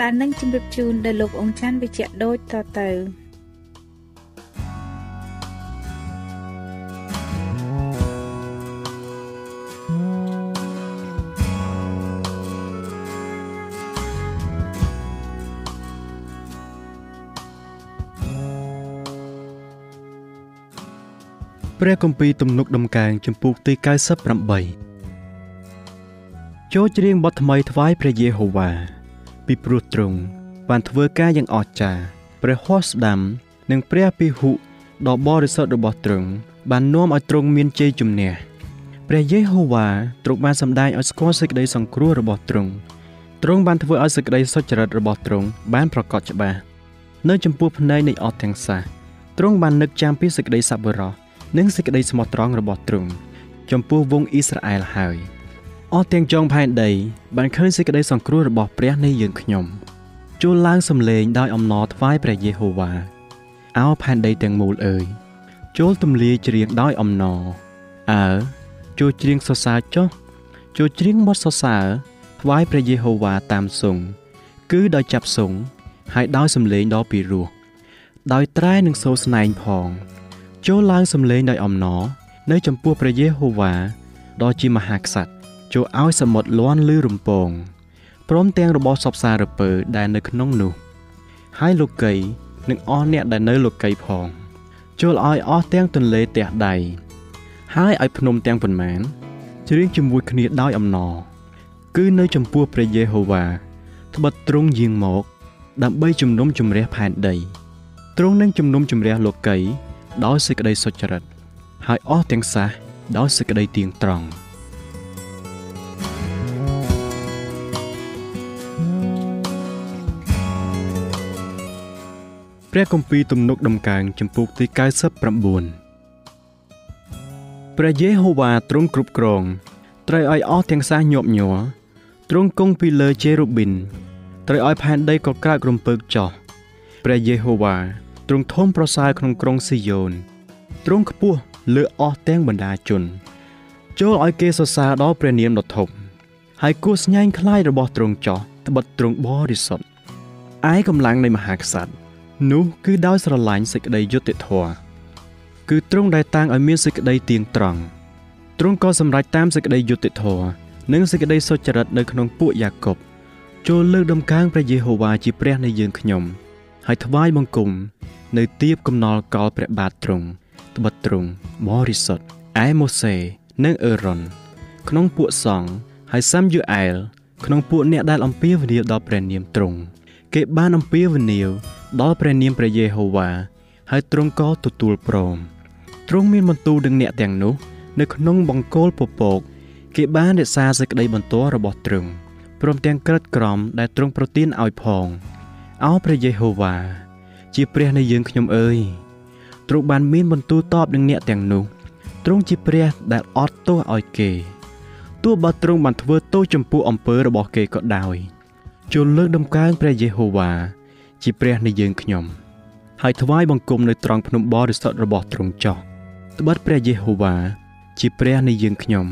ដែលនឹងជម្រាបជូនដល់លោកអង្គច័ន្ទវិជ្ជៈដូចតទៅព្រះគម្ពីរទំនុកដំកើងចំពោះទី98ចូលច្រៀងបទថ្មីថ្វាយព្រះយេហូវ៉ា ពីព្រោះទ្រង់បានធ្វើការយ៉ាងអស្ចារ្យព្រះហស្ថស្ដាំនិងព្រះពិហុដ៏បរិសុទ្ធរបស់ទ្រង់បាននាំឲ្យទ្រង់មានជ័យជំនះព្រះយេហូវ៉ាទ្រង់បានសម្ដែងឲ្យស្គាល់សេចក្តីសង្គ្រោះរបស់ទ្រង់ទ្រង់បានធ្វើឲ្យសេចក្តីសុចរិតរបស់ទ្រង់បានប្រកបច្បាស់នៅចំពោះភ្នែកនៃអស់ទាំងសះទ្រង់បាននឹកចាំពីសេចក្តីសប្បុរសនិងសេចក្តីស្មោះត្រង់របស់ទ្រង់ចំពោះវងអ៊ីស្រាអែលហើយ អស់ទាំងចុងផែនដីបានឃើញសេចក្តីសង្គ្រោះរបស់ព្រះនៃយើងខ្ញុំជួលឡើងសំឡេងដោយអំណរថ្វាយព្រះយេហូវ៉ាអោផែនដីទាំងមូលអើយចូលទំលាយច្រៀងដោយអំណរអើចូលច្រៀងសរសើរចុះចូលច្រៀងបទសរសើរថ្វាយព្រះយេហូវ៉ាតាមសង្ឃគឺដោយចាប់សង្ឃហើយដោយសំឡេងដ៏ពីរោះដោយត្រែនិងសូរស្នែងផង ចូលឡើងសំឡេងដោយអំណរនៅចំពោះព្រះយេហូវ៉ាដ៏ជាមហាក្សត្រ ចូលឲ្យសមុទ្រលាន់លឺរំពងព្រមទាំងរបស់សពសារពើដែលនៅក្នុងនោះ ហើយលោកីនិងអស់អ្នកដែលនៅលោកីផងចូលឲ្យអស់ទាំងទន្លេទះដៃហើយឲ្យភ្នំទាំងប៉ុន្មានច្រៀងជាមួយគ្នាដោយអំណរគឺនៅចំពោះព្រះយេហូវ៉ាត្បិតទ្រង់យាងមក ដើម្បីជំនុំជម្រះផែនដីទ្រង់នឹងជំនុំជម្រះលោកីដោយសេចក្តីសុចរិតហើយអស់ទាំងសះដោយសេចក្តីទៀងត្រង់ ព្រះគម្ពីរទំនុកដំកើងចំពុកទី99ព្រះយេហូវ៉ាទ្រង់គ្រប់គ្រងត្រូវឲ្យអស់ទាំងសះញាប់ញ័រទ្រង់គង់ពីលើជេរូប៊ីនត្រូវឲ្យផែនដីក៏ក្រើករំពើកចោះព្រះយេហូវ៉ាទ្រង់ធំប្រសើរក្នុងក្រុងស៊ីយ៉ូនទ្រង់ខ្ពស់លើអស់ទាំងបណ្ដាជន ចូលឲ្យគេសរសើរដល់ព្រះនាមដ៏ធំហើយគួរស្ញែងខ្លាយរបស់ទ្រង់ចោះត្បិតទ្រង់បរិសុទ្ធឯកម្លាំងនៃមហាក្សត្រ នោះគឺដោយស្រឡាញ់សេចក្តីយុត្តិធម៌គឺទ្រង់ដែលតាំងឲ្យមានសេចក្តីទៀងត្រង់ទ្រង់ក៏សម្រេចតាមសេចក្តីយុត្តិធម៌និងសេចក្តីសុចរិតនៅក្នុងពួកយ៉ាកុបចូលលើកដំកើងព្រះយេហូវ៉ាជាព្រះនៃយើងខ្ញុំហើយថ្វាយបង្គំនៅទៀបកំណល់កលព្រះបាទទ្រង់ត្បិតទ្រង់បរិសុទ្ធឯម៉ូសេនិងអេរ៉ុនក្នុងពួកសង្ឃហើយសាំយូអែលក្នុងពួកអ្នកដែលអំពាវនាវដល់ព្រះនាមទ្រង់គេបានអំពាវនាវ ដល់ព្រះនាមព្រះយេហូវ៉ាហើយទ្រង់ក៏ទទួលព្រមទ្រង់មានបន្ទូលនឹងអ្នកទាំងនោះ នៅក្នុងបង្គោលពពក គេបានរក្សាសេចក្តីបន្ទាល់របស់ទ្រង់ព្រមទាំងក្រិតក្រមដែលទ្រង់ប្រទានឲ្យផងអោព្រះយេហូវ៉ាជាព្រះនៃយើងខ្ញុំអើយទ្រង់បានមានបន្ទូលតបនឹងអ្នកទាំងនោះទ្រង់ជាព្រះដែលអត់ទោសឲ្យគេទោះបើទ្រង់បានធ្វើទោសចំពោះអំពើរបស់គេក៏ដោយចូលលើកដំកើងព្រះយេហូវ៉ា ជាព្រះនៃយើងខ្ញុំហើយថ្វាយបង្គំនៅត្រង់ភ្នំបរិសុទ្ធរបស់ទ្រង់ចោះត្បិតព្រះយេហូវ៉ាជាព្រះនៃយើងខ្ញុំ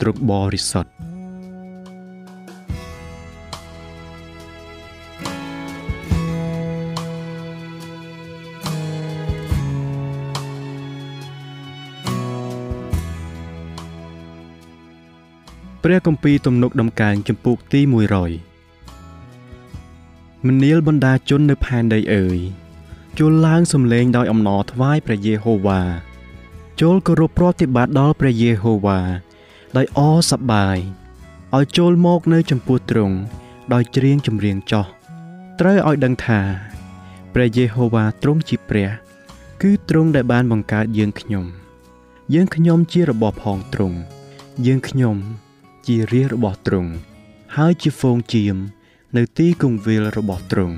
ទ្រង់បរិសុទ្ធព្រះគម្ពីរទំនុកដំកើងចំពោះទី100 មនាលបណ្ដាជននៅផែនដីអើយចូលឡើងសំឡេងដោយអំណរថ្វាយព្រះយេហូវ៉ាចូលគោរពប្រតិបត្តិដល់ព្រះយេហូវ៉ាដោយអសប្បាយឲ្យចូលមកនៅចំពោះទ្រង់ដោយច្រៀងចម្រៀងចោះត្រូវឲ្យដឹងថាព្រះយេហូវ៉ាទ្រង់ជាព្រះ គឺទ្រង់ដែលបានបង្កើតយើងខ្ញុំ យើងខ្ញុំជារបស់ផងទ្រង់យើងខ្ញុំ ជារាជរបស់ទ្រង់ហើយជាហ្វូងជាម នៅទីគង្វាលរបស់ទ្រង់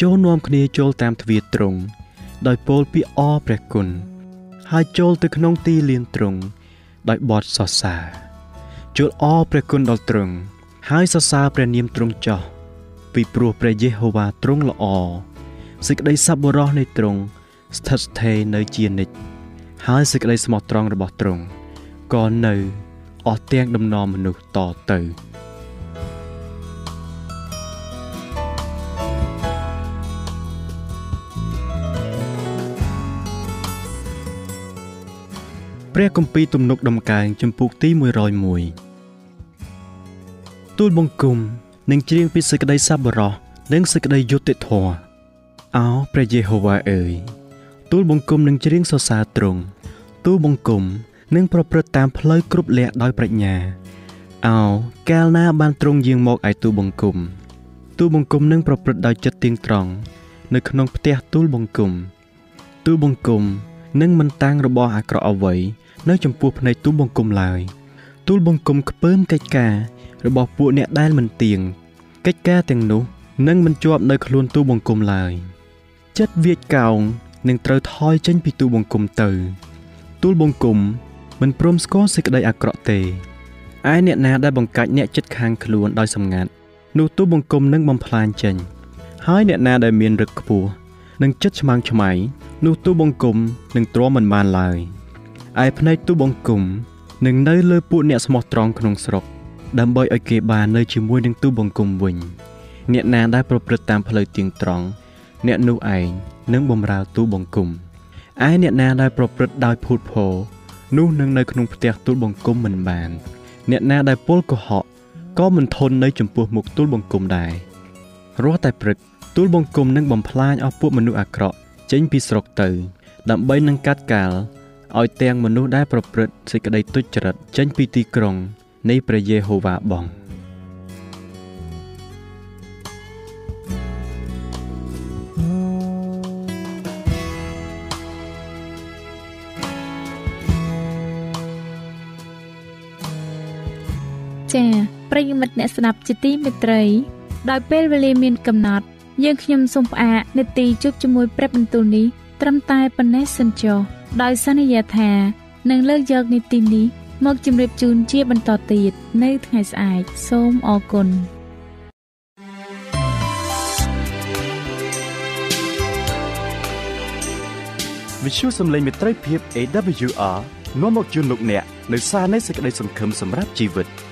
ចូលនាំគ្នាចូលតាមទ្វារទ្រង់ដោយពោលពីអព្រះគុណហើយចូលទៅក្នុងទីលានទ្រង់ដោយបទសរសើរចូលអព្រះគុណដល់ទ្រង់ហើយសរសើរព្រះនាមទ្រង់ចោះពីព្រោះព្រះយេហូវ៉ាទ្រង់ល្អសេចក្តីសប្បុរសនៃទ្រង់ស្ថិតស្ថេរនៅជានិច្ចហើយសេចក្តីស្មោះត្រង់របស់ទ្រង់ក៏នៅអស់ទាំងដំណរមនុស្សតទៅ ព្រះគម្ពីរទំនុកដំកើងចំពុកទី101ទូលបង្គំនិងច្រៀងពីសេចក្តីសប្បុរសនិងសេចក្តីយុត្តិធម៌អោព្រះយេហូវ៉ាអើយទូលបង្គំនិងច្រៀងសរសើរទ្រង់ទូលបង្គំនិងប្រព្រឹត្តតាមផ្លូវគ្រប់លះដោយប្រាជ្ញាអោកាលណាបានទ្រង់យាងមកឯទូលបង្គំទូលបង្គំនឹងប្រព្រឹត្តដោយចិត្តទៀងត្រង់នៅក្នុងផ្ទះទូលបង្គំទូលបង្គំ នឹងមិនតាំងរបស់អាក្រក់អ្វីនៅចំពោះភ្នែកទូលបង្គំឡើយទូលបង្គំខ្ពើមកិច្ចការរបស់ពួកអ្នកដែលមិនទៀងកិច្ចការទាំងនោះនឹងមិនជាប់នៅខ្លួនទូលបង្គំឡើយចិត្តវាចកោងនឹងត្រូវថយចេញពីទូលបង្គំទៅ ទូលបង្គំមិនព្រមស្គាល់សេចក្តីអាក្រក់ទេឯអ្នកណាដែលបង្កាច់អ្នកចិត្តខាងខ្លួនដោយសម្ងាត់នោះទូបង្គំនឹងបំផ្លាញចេញ ហើយអ្នកណាដែលមានរឹកខ្ពស់ នឹងចិត្តឆ្មាំងឆ្មៃនោះទូបង្គំនឹងទ្រាំមិនបានឡើយឯភ្នែកទូបង្គំនឹងនៅលើពួកអ្នកស្មោះត្រង់ក្នុងស្រុក ដើម្បីឲ្យគេបាននៅជាមួយនឹងទូបង្គំវិញ អ្នកណាដែលប្រព្រឹត្តតាមផ្លូវទៀងត្រង់អ្នកនោះឯងនឹងបំរើទូបង្គំឯអ្នកណាដែលប្រព្រឹត្តដោយភូតភរនោះនឹងនៅក្នុងផ្ទះទូលបង្គំមិនបាន អ្នកណាដែលពលកុហកក៏មិនធន់នៅចំពោះមុខទូលបង្គំដែររាល់តែព្រឹក ទូលបង្គំនឹងបំផ្លាញអស់ពួកមនុស្សអាក្រក់ចេញពីស្រុកទៅ ដើម្បីនឹងកាត់កាលឲ្យទាំងមនុស្សដែលប្រព្រឹត្តសេចក្តីទុច្ចរិតចេញពីទីក្រុង នៃព្រះយេហូវ៉ាបងចា៎ប្រិយមិត្តអ្នកស្ដាប់ជាទីមេត្រី ដោយពេលវេលាមានកំណត់ យើងខ្ញុំសូមផ្អាកនាទីជប់ជាមួយព្រឹបបន្ទូលនេះត្រឹមតែប៉ុណ្ណេះសិនចុះដោយសន្យាថានឹងលើកយកនីតិនេះមកជម្រាបជូនជាបន្តទៀតនៅថ្ងៃស្អែកសូមអរគុណវិទ្យុសំឡេងមេត្រីភាព AWR នាំមកជូនលោកអ្នកនៅសារនៃសេចក្តីសង្ឃឹមសម្រាប់ជីវិត។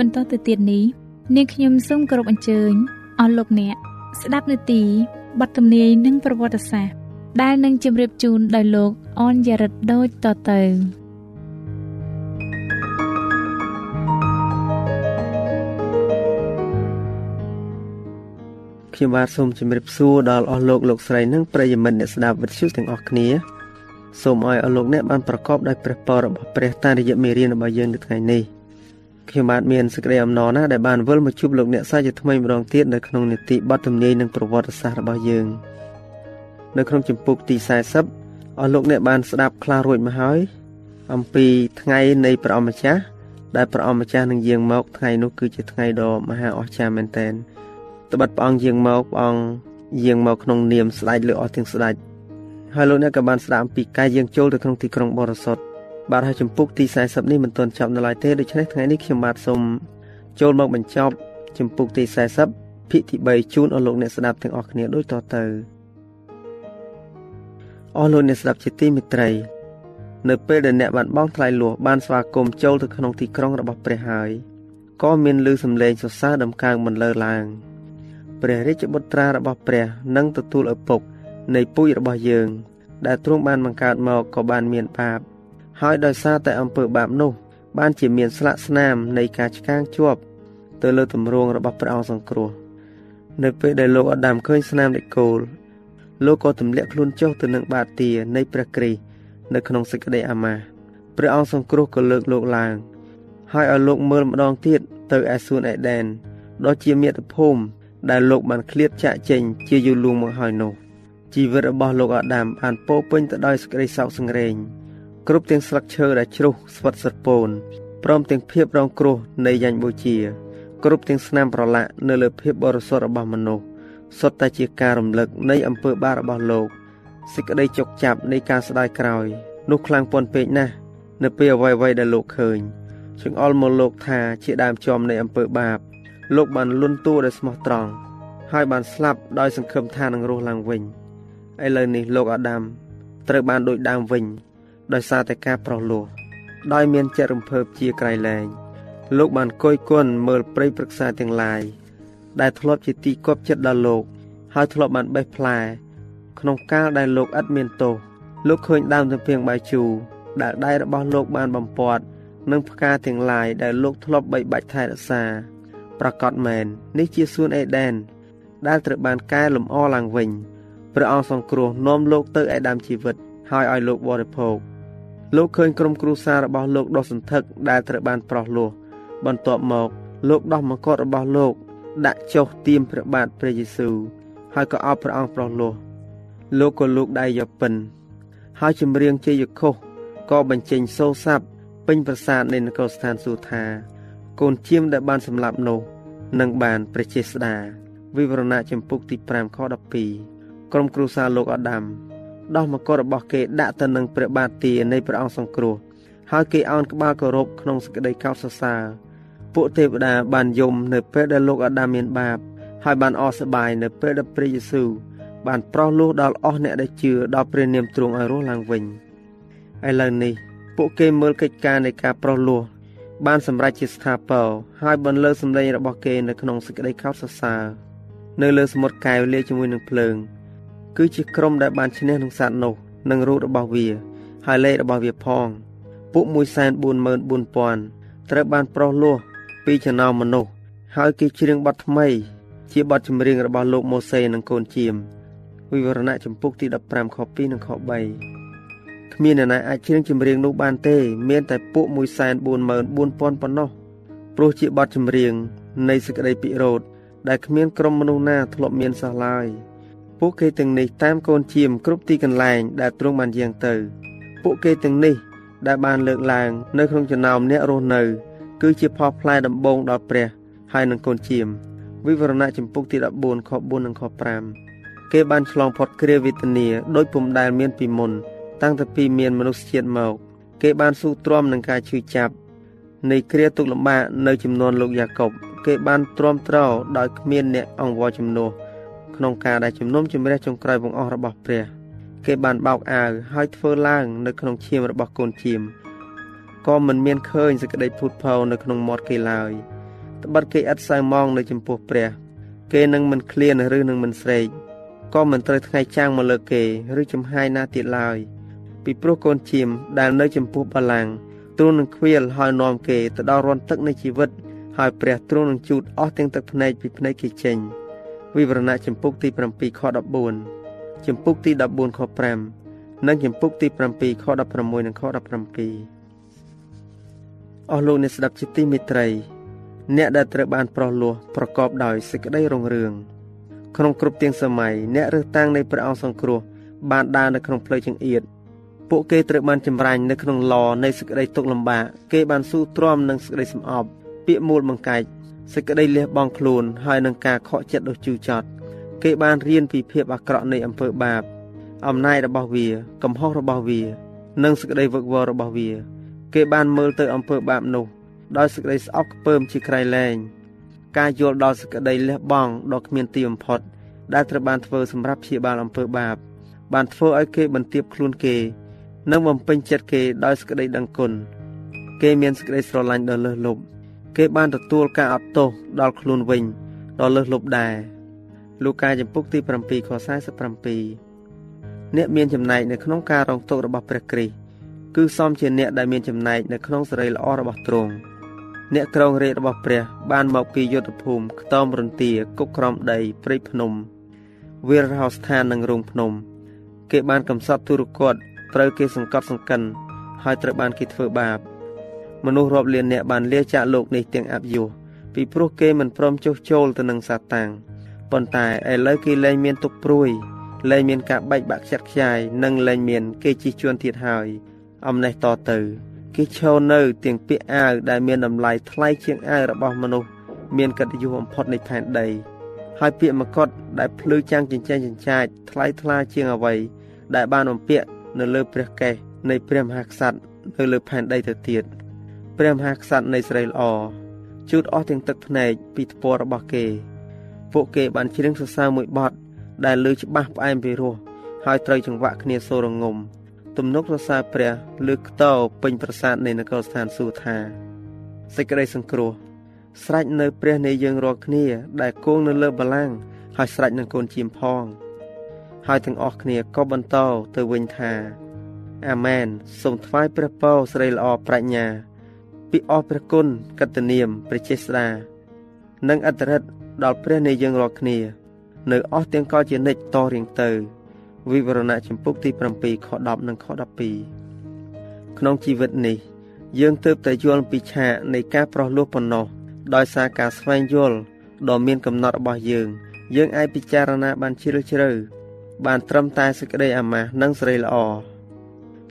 បន្តទៅទៀតនេះនាងខ្ញុំសូមគោរពអញ្ជើញអស់លោកអ្នកស្ដាប់នាទីបទទំនាយនិងប្រវត្តិសាស្ត្រដែលនឹងជម្រាបជូនដោយលោកអនយ៉ារិតដូចតទៅខ្ញុំបាទសូមជម្រាបសួរដល់អស់លោកលោកស្រីនិងប្រិយមិត្តអ្នកស្ដាប់វិទ្យុទាំងអស់គ្នាសូមឲ្យអស់លោកអ្នកបានប្រកបដោយព្រះពររបស់ព្រះតាមរយៈមេរៀនរបស់យើងនៅថ្ងៃនេះ ខ្ញុំបាទមានសេចក្តីអំណរណាស់ដែលបានវិលមកជួបលោកអ្នកសាជាថ្មីម្ដងទៀតនៅក្នុងនីតិបទទំនាយនិងប្រវត្តិសាស្ត្ររបស់យើងនៅក្នុងចម្ពោះទី40អស់លោកអ្នកបានស្ដាប់ខ្លះរួចមកហើយអំពីថ្ងៃនៃព្រះអម្ចាស់ដែលព្រះអម្ចាស់នឹងយាងមកថ្ងៃនោះគឺជាថ្ងៃដ៏មហាអស្ចារ្យមែនទែនត្បិតព្រះអង្គយាងមកព្រះអង្គយាងមកក្នុងនាមស្ដេចលើអស់ទាំងស្ដេចហើយលោកអ្នកក៏បានស្ដាប់អំពីការយាងចូលទៅក្នុងទីក្រុងបរិសុទ្ធ បាទហើយចម្ពោះទី40នេះមិនទាន់ចប់នៅឡើយទេដូច្នេះថ្ងៃនេះខ្ញុំបាទសូមចូលមកបញ្ចប់ចម្ពោះទី40ភាគទី3ជូនអស់លោកអ្នកស្ដាប់ទាំងអស់គ្នាដូចតទៅអស់លោកអ្នកស្ដាប់ជាទីមេត្រីនៅពេលដែលអ្នកបានបងថ្លៃលួសបានស្វាគមន៍ចូលទៅក្នុងទីក្រុងរបស់ព្រះហើយក៏មានឮសំឡេងសរសើរដំកើងបន្លឺឡើងព្រះរាជបុត្រារបស់ព្រះនឹងទទួលឪពុកនៃពូជរបស់យើង ដែលទ្រង់បានបង្កើតមកក៏បានមានបាប ហើយដោយសារតែអំពើបាបនោះ បានជាមានស្លាកស្នាមនៃការឆ្កាងជាប់ ទៅលើទម្រង់របស់ព្រះអង្គសង្គ្រោះនៅពេលដែលលោកអាដាមឃើញស្នាមនៃគោលលោកក៏ទម្លាក់ខ្លួនចុះទៅនឹងបាតានៃព្រះគ្រីស្ទនៅក្នុងសេចក្តីអាម៉ាស់ព្រះអង្គសង្គ្រោះក៏លើកលោកឡើង ហើយឲ្យលោកមើលម្ដងទៀតទៅឯសួនអេដែនដ៏ជាមាតុភូមិដែលលោកបានឃ្លាតចាក់ចេញជាយូរលួងមកហើយនោះជីវិតរបស់លោកអាដាមបានពោពេញទៅដោយសេចក្តីសោកសង្រេង គ្រប់ទាំងស្លឹកឈើដែលជ្រុះស្វិតស្រពោនព្រមទាំងភាពរងគ្រោះនៃយ៉ាញ់បូជាគ្រប់ទាំងស្នាមប្រឡាក់នៅលើភាពបរិសុទ្ធរបស់មនុស្សសុទ្ធតែជាការរំលឹកនៃអំពើបាបរបស់លោកសេចក្តីជោគចាប់នៃការស្ដាយក្រោយ នោះខ្លាំងពន់ពេកណាស់នៅពេលអ្វីៗដែលលោកឃើញចង្អុលមកលោកថាជាដើមចំនៃអំពើបាប លោកបានលន់តួដោយស្មោះត្រង់ហើយបានស្លាប់ដោយសង្ឃឹមថានឹងរស់ឡើងវិញឥឡូវនេះលោកអាដាមត្រូវបានដូចដើមវិញ ដោយសារតែការប្រោះលោះដោយមានចិត្តរំភើបជាក្រៃលែងលោកបានគយគន់មើលព្រៃព្រឹក្សាទាំងឡាយដែលធ្លាប់ជាទីគប់ចិត្តដល់លោក ហើយធ្លាប់បានបេះផ្លែ ក្នុងកាលដែលលោកឥតមានទោសលោកឃើញដើមទំពាំងបាយជូរដែលដៃរបស់លោកបានបំពាត់និងផ្កាទាំងឡាយដែលលោកធ្លាប់បីបាច់ថែរក្សាប្រកាសមែននេះជាសួនអេដែនដែលត្រូវបានកែលម្អឡើងវិញព្រះអង្គសង្គ្រោះនាំលោកទៅឯដើមជីវិត ហើយឲ្យលោកបរិភោគ លោកឃើញក្រុមគ្រួសាររបស់លោកដុសសន្ធឹកដែលត្រូវបានប្រោះលោះបន្ទាប់មកលោកដោះមកុដរបស់លោក ដាក់ចុះទៀមព្រះបាទព្រះយេស៊ូវហើយក៏អោបព្រះអង្គប្រោះលោះលោកក៏លោកដៃយកពិនហើយចម្រៀងជ័យខុសក៏បញ្ចេញសូរស័ព្ទពេញប្រាសាទនៃនគរស្ថានសួគ៌ថាកូនជៀមដែលបានសម្លាប់នោះនឹងបានព្រះចេស្តាវិវរណៈចម្ពុកទី5ខ12ក្រុមគ្រួសារលោកអាដាម ដោះមកុដរបស់គេដាក់ទៅនឹងព្រះបាទទានៃព្រះអង្គសង្គ្រោះហើយគេអោនក្បាលគោរពក្នុងសេចក្តីកោតសរសើរពួកទេវតាបានយំនៅពេលដែលលោកអាដាមមានបាប ហើយបានអស់សប្បាយនៅពេលដែលព្រះយេស៊ូវបានប្រោះលោះដល់អស់អ្នកដែលជឿដល់ព្រះនាមទ្រង់ឲ្យរស់ឡើងវិញឥឡូវនេះពួកគេមើលកិច្ចការនៃការប្រោះលោះបានសម្រេចជាស្ថាពរហើយបន្លឺសម្លេងរបស់គេនៅក្នុងសេចក្តីខោតសរសើរនៅលើសមុទ្រកែវលាយជាមួយនឹងភ្លើង គឺជាក្រុមដែលបានឈ្នះនឹងសត្វនោះនិងរូបរបស់វា ហើយលេខរបស់វាផង ពួក144,000ត្រូវបានប្រោះលោះពីចំណោមមនុស្សហើយគេច្រៀងបទថ្មី ជាបទចម្រៀងរបស់លោកម៉ូសេនិងកូនជាមវិវរណៈចម្ពុកទី15ខ2និងខ3គ្មានអ្នកណាអាចច្រៀងចម្រៀងនោះបានទេ មានតែពួក144,000ប៉ុណ្ណោះព្រោះជាបទចម្រៀងនៃសេចក្តីពិរោធដែលគ្មានក្រុមមនុស្សណាធ្លាប់មានសោះឡើយ ពួកគេទាំងនេះតាមកូនជាមគ្រប់ទីកន្លែងដែលទ្រង់បានយាងទៅ ពួកគេទាំងនេះដែលបានលើកឡើងនៅក្នុងចំណោមអ្នករស់នៅ គឺជាផលផ្លែដំបូងដល់ព្រះ ហើយនឹងកូនជាមវិវរណៈចម្ពុកទី14ខ4និងខ5គេបានឆ្លងផុតគ្រាវេទនាដោយពុំដែលមានពីមុន តាំងពីមានមនុស្សជាតិមក គេបានស៊ូទ្រាំនឹងការឈឺចាប់នៃគ្រាទុកលំបាកនៅចំនួនលោកយ៉ាកុបគេបានទ្រាំទ្រដោយគ្មានអ្នកអង្វរជំនួស ក្នុងការដែលជំនុំជម្រះចុងក្រោយបង្អស់របស់ព្រះ គេបានបោកអាវហើយធ្វើឡើងនៅក្នុងឈាមរបស់កូនឈាមក៏មិនមានឃើញសេចក្តីភូតភរនៅក្នុងមាត់គេឡើយត្បិតគេឥតសៅមងនៅចំពោះព្រះ គេនឹងមិនឃ្លានឬនឹងមិនស្រេកក៏មិនត្រូវថ្ងៃចាំងមកលើគេឬចំហាយណាទៀតឡើយពីព្រោះកូនជាមដែលនៅចំពោះបលាំងទ្រង់នឹងខ្វៀលហើយនាំគេទៅដល់រន្ធទឹកនៃជីវិតហើយព្រះទ្រង់នឹងជូតអស់ទាំងទឹកភ្នែកពីភ្នែកគេចេញ វិវរណៈចំពុកទី7ខ14ចំពុកទី14ខ5និងចំពុកទី7ខ16និងខ17អស់លោកអ្នកស្ដាប់ជាទីមេត្រី អ្នកដែលត្រូវបានប្រោះលោះប្រកបដោយសេចក្តីរុងរឿងក្នុងគ្រប់ទាំងសម័យអ្នករើសតាំងនៃព្រះអង្គសង្គ្រោះបានដើរនៅក្នុងផ្លូវចង្អៀតពួកគេត្រូវបានចម្រាញ់នៅក្នុងឡនៃសេចក្តីទុក្ខលំបាកគេបានស៊ូទ្រាំនឹងសេចក្តីសំអប់ពាក្យមូលបង្កាច់ សេចក្តីលះបង់ខ្លួន ហើយនឹងការខកចិត្តដ៏ជឿចត់គេបានរៀនពីភាពអាក្រក់នៃអំពើបាប អំណាចរបស់វា កំហុសរបស់វា និងសេចក្តីវឹកវររបស់វា គេបានមើលទៅអំពើបាបនោះដោយសេចក្តីស្អប់ខ្ពើមជាក្រៃលែងការយល់ដល់សេចក្តីលះបង់ដ៏គ្មានទីបំផុត ដែលត្រូវបានធ្វើសម្រាប់ព្យាបាលអំពើបាប បានធ្វើឲ្យគេបន្ទាបខ្លួនគេ និងបំពេញចិត្តគេដោយសេចក្តីដឹងគុណគេមានសេចក្តីស្រឡាញ់ដ៏លើសលប់ គេបានទទួលការអត់ទោសដល់ខ្លួនវិញដ៏លើសលប់ដែរលូកាចំពុកទី7ខ47អ្នកមានចំណែកនៅក្នុងការរងទុក្ខរបស់ព្រះគ្រីស្ទគឺសមជាអ្នកដែលមានចំណែកនៅក្នុងសេរីល្អរបស់ទ្រង់អ្នកក្រងរាជរបស់ព្រះ បានមកពីយុទ្ធភូមិខ្ទមរន្ទាគុកក្រំដីព្រៃភ្នំវាលរហោស្ថាននិងរោងភ្នំ គេបានកំសត់ទុរគតត្រូវគេសង្កត់សង្កិនហើយត្រូវបានគេធ្វើបាប មនុស្សរាប់លាននាក់បានលាចាកលោកនេះទាំងអព្យុះពីព្រោះគេមិនព្រមចុះចូលទៅនឹងសាតាំងប៉ុន្តែឥឡូវគេលែងមានទុកព្រួយលែងមានការបែកបាក់ខ្ចាត់ខ្ចាយនិងលែងមាន គេជិះជួនទៀតហើយអំណេះតទៅ គេឈរនៅទាំងពាក់អាវដែលមានតម្លៃថ្លៃជាងអាវរបស់មនុស្សមានកិត្តិយសបំផុតនៃផែនដី ហើយពាក្យមកុដដែលភ្លឺចាំងចិញ្ចែងចិញ្ចាចថ្លៃថ្លាជាងអ្វីដែលបានបំពាក់នៅលើព្រះកេសនៃព្រះមហាក្សត្រនៅលើផែនដីទៅទៀត ព្រះមហាក្សត្រនៃស្រីល្អជូតអស់ទាំងទឹកភ្នែកពីថ្ពាល់របស់គេ ពួកគេបានច្រៀងសរសើរមួយបទដែលលើច្បាស់ផ្អែមពីរោះហើយត្រូវចង្វាក់គ្នាសូរងំទំនុកសរសើរព្រះលើកខ្ទោពេញប្រាសាទនៃនគរស្ថានសួគ៌ថាសេចក្តីសង្គ្រោះស្រេចនៅព្រះនៃយើងរាល់គ្នា ដែលគង់នៅលើបល្ល័ង្កហើយស្រេចនឹងកូនជាមផង ហើយទាំងអស់គ្នាក៏បន្តទៅវិញថា អាមែនសូមថ្វាយព្រះពរស្រីល្អប្រាជ្ញា ពីអស់ព្រះគុណកតនាមព្រះចេស្តានិងអត្តរិទ្ធដល់ព្រះនៃយើងរាល់គ្នា នៅអស់ទាំងកលជានិច្ចតរៀងទៅវិវរណៈចម្ពុកទី7ខ10និងខ12ក្នុងជីវិតនេះ យើងទើបតែយល់ពីឆាកនៃការប្រោះលោះប៉ុណ្ណោះដោយសារការស្វែងយល់ដ៏មានកំណត់របស់យើង យើងអាចពិចារណាបានជ្រាលជ្រៅបានត្រឹមតែសេចក្តីអាម៉ាស់និងសេរីល្អ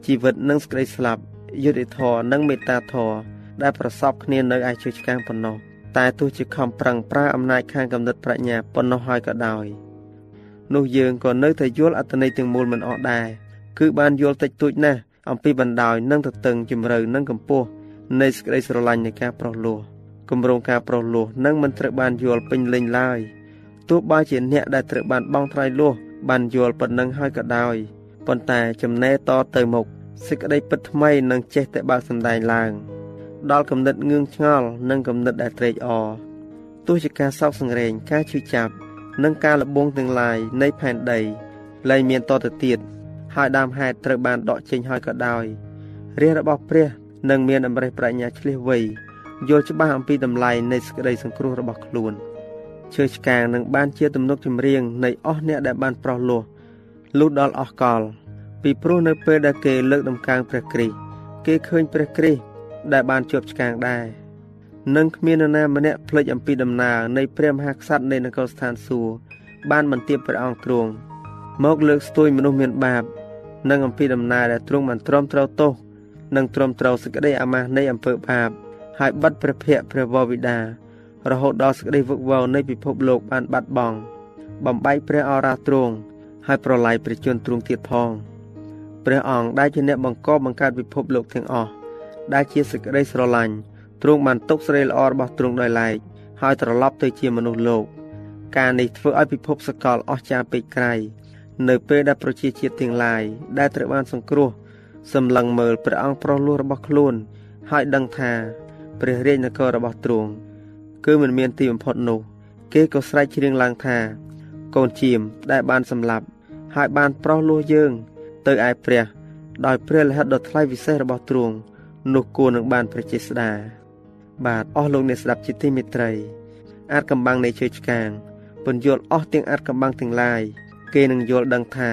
ជីវិតនិងសេចក្តីស្លាប់យុត្តិធម៌និងមេត្តាធម៌ ដែលប្រសពគ្នានៅឯជើឆ្កាងប៉ុណ្ណោះតែទោះជាខំប្រឹងប្រើអំណាចខាងកំណត់ប្រាជ្ញាប៉ុណ្ណោះហើយក៏ដោយនោះយើងក៏នៅតែយល់អត្តន័យទាំងមូលមិនអស់ដែរគឺបានយល់តិចតួចណាស់អំពីបណ្ដោយនិងទទឹងជំរៅនិងកម្ពស់នៃសេចក្តីស្រឡាញ់នៃការប្រោះលោះគម្រោងការប្រោះលោះនឹងមិនត្រូវបានយល់ពេញលេញឡើយទោះបីជាអ្នកដែលត្រូវបានបងថ្លៃលោះបានយល់ប៉ុណ្ណឹងហើយក៏ដោយប៉ុន្តែចំណែតទៅមុខសេចក្តីពិតថ្មីនឹងចេះតែបើកសម្ដែងឡើង ដល់គំនិតងឿងឆ្ងល់និងគំនិតដែលត្រេកអរទោះជាការសោកសង្រេងការឈឺចាប់និងការលបងទាំងឡាយនៃផែនដីលែងមានតទៅទៀតហើយដើមហេតុត្រូវបានដកចេញហើយក៏ដោយរាជរបស់ព្រះនឹងមានអំរេះប្រាជ្ញាឆ្លៀសវៃយល់ច្បាស់អំពីតម្លៃនៃសេចក្តីសង្គ្រោះរបស់ខ្លួនឈើឆ្កាងនឹងបានជាទំនុកចម្រៀងនៃអស់អ្នកដែលបានប្រោះលោះលុះដល់អស់កលពីព្រោះនៅពេលដែលគេលើកដំកើងព្រះគ្រីស្ទគេឃើញព្រះគ្រីស្ទ ដែលបានជាប់ឆ្កាងដែរនិងគ្មាននរណាម្នាក់ភ្លេចអំពីដំណើរនៃព្រះមហាក្សត្រនៃនគរស្ថានសួគ៌បានបន្ទាបព្រះអង្គទ្រង់មកលើកស្ទួយមនុស្សមានបាបនិងអំពីដំណើរដែលទ្រង់បានទ្រាំទ្រទោសនិងទ្រាំទ្រសេចក្តីអាម៉ាស់នៃអំពើបាបហើយបិទព្រះភ័ក្ត្រព្រះវរវិដារហូតដល់សេចក្តីវឹកវរនៃពិភពលោកបានបាត់បង់បំបែកព្រះអរាទ្រង់ហើយប្រឡាយព្រះជន្មទ្រង់ទៀតផងព្រះអង្គដែលជាអ្នកបង្កប់បង្កើតពិភពលោកទាំងអស់ ដែលជាសេចក្តីស្រឡាញ់ទ្រង់បានទុកស្រីល្អរបស់ទ្រង់ដោយឡែកហើយត្រឡប់ទៅជាមនុស្សលោក ការនេះធ្វើឲ្យពិភពសកលអស់ចាពេកក្រៃនៅពេលដែលប្រជាជាតិទាំងឡាយដែលត្រូវបានសង្គ្រោះសម្លឹងមើលព្រះអង្គប្រោះលោះរបស់ខ្លួន ហើយដឹងថាព្រះរាជនគររបស់ទ្រង់គឺមិនមានទីបំផុតនោះ គេក៏ស្រែកច្រៀងឡើងថា កូនជៀមដែលបានសម្លាប់ ហើយបានប្រោះលោះយើង ទៅឯព្រះ ដោយព្រះលិខិតដ៏ថ្លៃវិសេសរបស់ទ្រង់ នោះគួរនឹងបានប្រជាស្ដាបាទអស់លោកអ្នកស្ដាប់ជាទីមេត្រីអាចកំបាំងនៃជើឆ្កាងពន្យល់អស់ទាំងអាចកំបាំងទាំងឡាយគេនឹងយល់ដឹងថា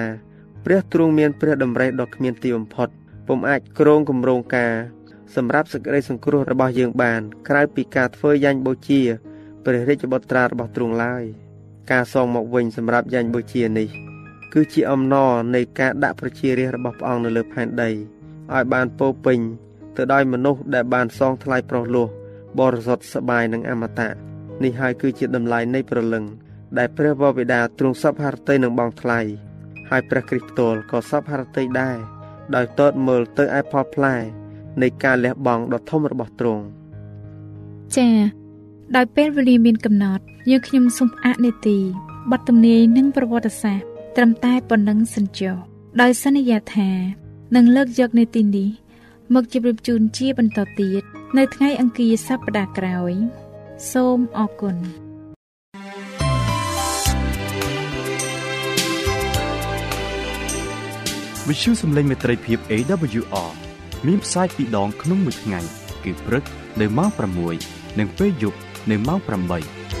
ព្រះទ្រង់មានព្រះតម្រេះដ៏គ្មានទីបំផុតពុំអាចគ្រងគម្រោងការសម្រាប់សេចក្តីសង្គ្រោះរបស់យើងបាន ក្រៅពីការធ្វើយ៉ាញ់បូជាព្រះរាជបុត្រារបស់ទ្រង់ឡើយការសងមកវិញសម្រាប់យ៉ាញ់បូជានេះ គឺជាអំណរនៃការដាក់ប្រជារាស្ត្ររបស់ព្រះអង្គនៅលើផែនដីឲ្យបានពោពេញ ទៅដោយមនុស្សដែលបានសងថ្លៃប្រោះលោះបរិសុទ្ធសបាយនិងអមតៈនេះហើយគឺជាតម្លៃនៃព្រលឹង ដែលព្រះបិតាទ្រង់សពហរតីនឹងបងថ្លៃហើយព្រះគ្រីស្ទផ្ទាល់ក៏សពហរតីដែរដោយតតមើលទៅឯផលផ្លែនៃការលះបង់ដ៏ធំរបស់ទ្រង់ចា៎ដោយពេលវេលាមានកំណត់យើងខ្ញុំសូមអនុទីបទទំនាយនិងប្រវត្តិសាស្ត្រត្រឹមតែប៉ុណ្ណឹងសិនចុះដោយសន្យាថានឹងលើកយកនៅទីនេះ មកជម្រាបជូនជាបន្តទៀតនៅថ្ងៃអង្គារសប្តាហ៍ក្រោយ សូមអរគុណវិទ្យុសំឡេងមេត្រីភាព AWR មានផ្សាយពីរដងក្នុងមួយថ្ងៃ គឺព្រឹកនៅម៉ោង6និងពេលយប់នៅម៉ោង8